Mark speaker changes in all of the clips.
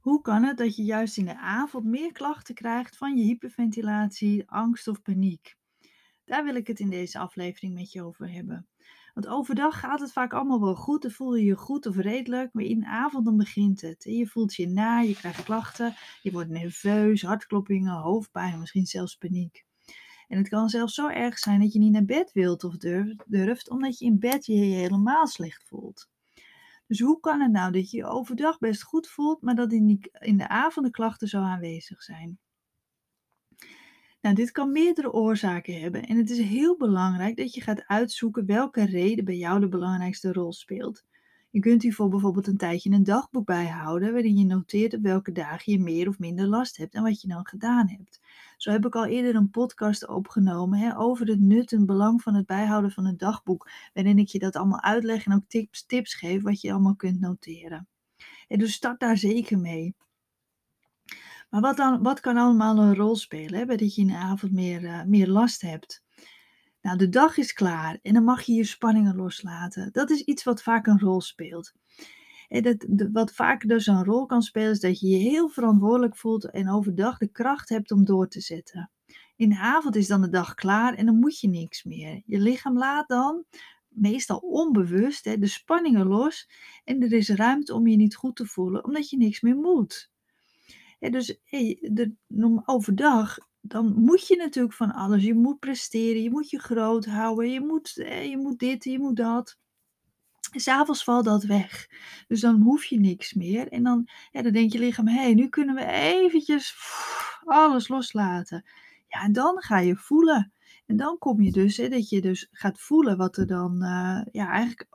Speaker 1: Hoe kan het dat je juist in de avond meer klachten krijgt van je hyperventilatie, angst of paniek? Daar wil ik het in deze aflevering met je over hebben. Want overdag gaat het vaak allemaal wel goed, dan voel je je goed of redelijk, maar in de avond dan begint het. Je voelt je na, je krijgt klachten, je wordt nerveus, hartkloppingen, hoofdpijn, misschien zelfs paniek. En het kan zelfs zo erg zijn dat je niet naar bed wilt of durft, omdat je in bed je helemaal slecht voelt. Dus hoe kan het nou dat je je overdag best goed voelt, maar dat in, in de avond de klachten zo aanwezig zijn? Nou, dit kan meerdere oorzaken hebben en het is heel belangrijk dat je gaat uitzoeken welke reden bij jou de belangrijkste rol speelt. Je kunt hiervoor bijvoorbeeld een tijdje een dagboek bijhouden waarin je noteert op welke dagen je meer of minder last hebt en wat je dan gedaan hebt. Zo heb ik al eerder een podcast opgenomen hè, over het nut en belang van het bijhouden van een dagboek, waarin ik je dat allemaal uitleg en ook tips, tips geef wat je allemaal kunt noteren. En dus start daar zeker mee. Maar wat, dan, wat kan allemaal een rol spelen hè, bij dat je in de avond meer, uh, meer last hebt? Nou, de dag is klaar en dan mag je je spanningen loslaten. Dat is iets wat vaak een rol speelt. En dat, wat vaak dus een rol kan spelen, is dat je je heel verantwoordelijk voelt en overdag de kracht hebt om door te zetten. In de avond is dan de dag klaar en dan moet je niks meer. Je lichaam laat dan, meestal onbewust, de spanningen los en er is ruimte om je niet goed te voelen, omdat je niks meer moet. dus hey, de, overdag dan moet je natuurlijk van alles. Je moet presteren, je moet je groot houden, je moet, je moet dit, je moet dat. S'avonds valt dat weg. Dus dan hoef je niks meer. En dan, ja, dan denkt je lichaam, hé, hey, nu kunnen we eventjes alles loslaten. Ja, en dan ga je voelen. En dan kom je dus, hè, dat je dus gaat voelen wat er dan uh, ja, eigenlijk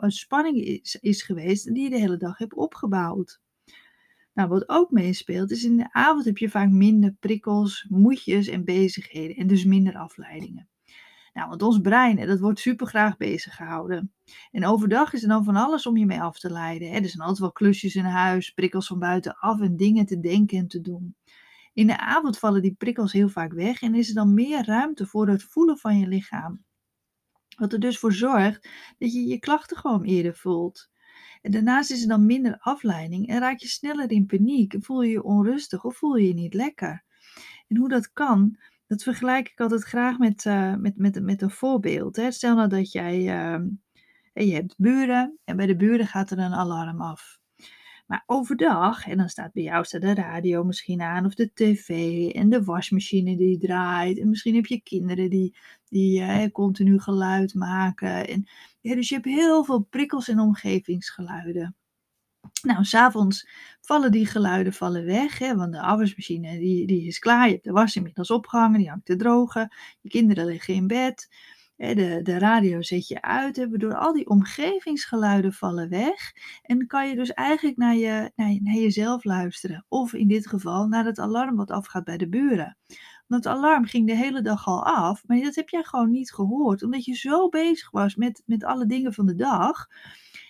Speaker 1: een spanning is, is geweest die je de hele dag hebt opgebouwd. Nou, wat ook meespeelt, is in de avond heb je vaak minder prikkels, moedjes en bezigheden en dus minder afleidingen. Nou, want ons brein, dat wordt super graag bezig gehouden. En overdag is er dan van alles om je mee af te leiden. Er zijn altijd wel klusjes in huis, prikkels van buitenaf en dingen te denken en te doen. In de avond vallen die prikkels heel vaak weg en is er dan meer ruimte voor het voelen van je lichaam. Wat er dus voor zorgt dat je je klachten gewoon eerder voelt. En daarnaast is er dan minder afleiding en raak je sneller in paniek, voel je je onrustig of voel je je niet lekker. En hoe dat kan, dat vergelijk ik altijd graag met, uh, met, met, met een voorbeeld. Hè. Stel nou dat jij, uh, je hebt buren en bij de buren gaat er een alarm af. Maar overdag, en dan staat bij jou staat de radio misschien aan, of de tv en de wasmachine die draait. En misschien heb je kinderen die, die uh, continu geluid maken. En, ja, dus je hebt heel veel prikkels en omgevingsgeluiden. Nou, s'avonds vallen die geluiden vallen weg, hè, want de afwasmachine die, die is klaar. Je hebt de was inmiddels opgehangen, die hangt te drogen. Je kinderen liggen in bed. De, de radio zet je uit, hè, waardoor al die omgevingsgeluiden vallen weg. En kan je dus eigenlijk naar, je, naar, naar jezelf luisteren. Of in dit geval naar het alarm wat afgaat bij de buren. Want het alarm ging de hele dag al af, maar dat heb jij gewoon niet gehoord, omdat je zo bezig was met, met alle dingen van de dag.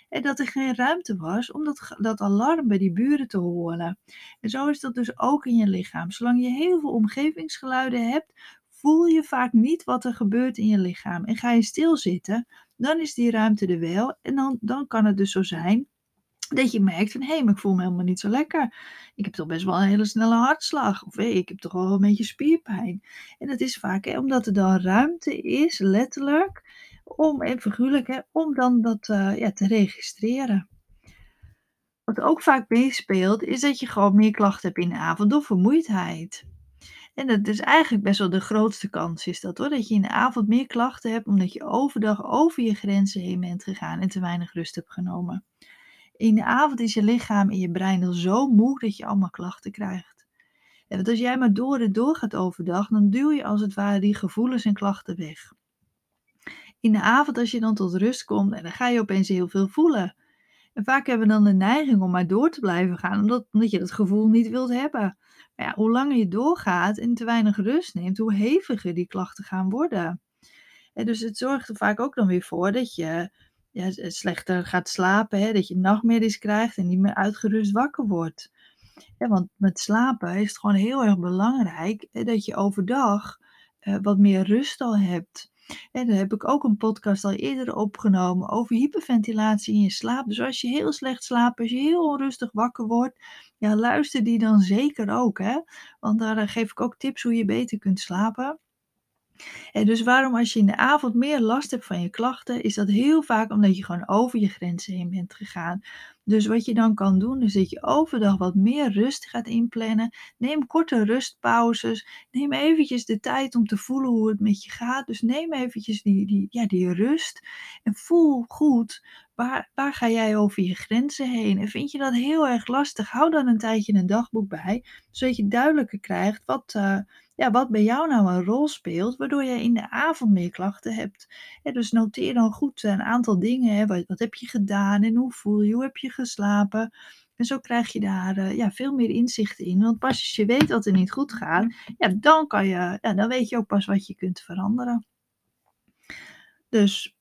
Speaker 1: En dat er geen ruimte was om dat, dat alarm bij die buren te horen. En zo is dat dus ook in je lichaam. Zolang je heel veel omgevingsgeluiden hebt, voel je vaak niet wat er gebeurt in je lichaam. En ga je stilzitten, dan is die ruimte er wel. En dan, dan kan het dus zo zijn dat je merkt van, hé, hey, maar ik voel me helemaal niet zo lekker. Ik heb toch best wel een hele snelle hartslag. Of hey, ik heb toch wel een beetje spierpijn. En dat is vaak hè, omdat er dan ruimte is, letterlijk, om, en figuurlijk, hè, om dan dat uh, ja, te registreren. Wat ook vaak meespeelt, is dat je gewoon meer klachten hebt in de avond door vermoeidheid. En dat is eigenlijk best wel de grootste kans, is dat hoor. Dat je in de avond meer klachten hebt omdat je overdag over je grenzen heen bent gegaan en te weinig rust hebt genomen. In de avond is je lichaam en je brein al zo moe dat je allemaal klachten krijgt. En want als jij maar door en door gaat overdag, dan duw je als het ware die gevoelens en klachten weg in de avond als je dan tot rust komt en dan ga je opeens heel veel voelen. En vaak hebben we dan de neiging om maar door te blijven gaan, omdat, omdat je dat gevoel niet wilt hebben. Maar ja, hoe langer je doorgaat en te weinig rust neemt, hoe heviger die klachten gaan worden. En dus het zorgt er vaak ook dan weer voor dat je ja, slechter gaat slapen, hè, dat je nachtmerries krijgt en niet meer uitgerust wakker wordt. Want met slapen is het gewoon heel erg belangrijk hè, dat je overdag uh, wat meer rust al hebt. En daar heb ik ook een podcast al eerder opgenomen over hyperventilatie in je slaap. Dus als je heel slecht slaapt, als je heel onrustig wakker wordt, ja, luister die dan zeker ook, hè. Want daar eh, geef ik ook tips hoe je beter kunt slapen. En dus waarom als je in de avond meer last hebt van je klachten, is dat heel vaak omdat je gewoon over je grenzen heen bent gegaan. Dus wat je dan kan doen, is dat je overdag wat meer rust gaat inplannen. Neem korte rustpauzes. Neem eventjes de tijd om te voelen hoe het met je gaat. Dus neem eventjes die, die, ja, die rust en voel goed waar, waar ga jij over je grenzen heen. En vind je dat heel erg lastig, hou dan een tijdje een dagboek bij, zodat je duidelijker krijgt wat, uh, ja, wat bij jou nou een rol speelt, waardoor je in de avond meer klachten hebt. Dus noteer dan goed een aantal dingen. Hè. Wat, wat, heb je gedaan en hoe voel je, hoe heb je geslapen? En zo krijg je daar uh, ja, veel meer inzicht in. Want pas als je weet dat het niet goed gaat, ja, dan, kan je, ja, dan weet je ook pas wat je kunt veranderen. Dus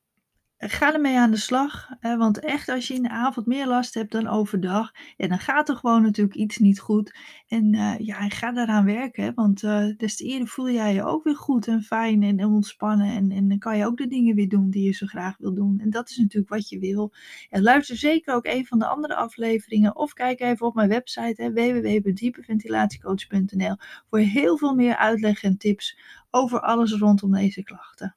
Speaker 1: Ga ermee aan de slag, hè, want echt als je in de avond meer last hebt dan overdag, ja, dan gaat er gewoon natuurlijk iets niet goed. En uh, ja, ga daaraan werken, hè, want uh, des te eerder voel jij je ook weer goed en fijn en, ontspannen. En, en dan kan je ook de dingen weer doen die je zo graag wil doen. En dat is natuurlijk wat je wil. En luister zeker ook een van de andere afleveringen of kijk even op mijn website www.diepeventilatiecoach.nl voor heel veel meer uitleg en tips over alles rondom deze klachten.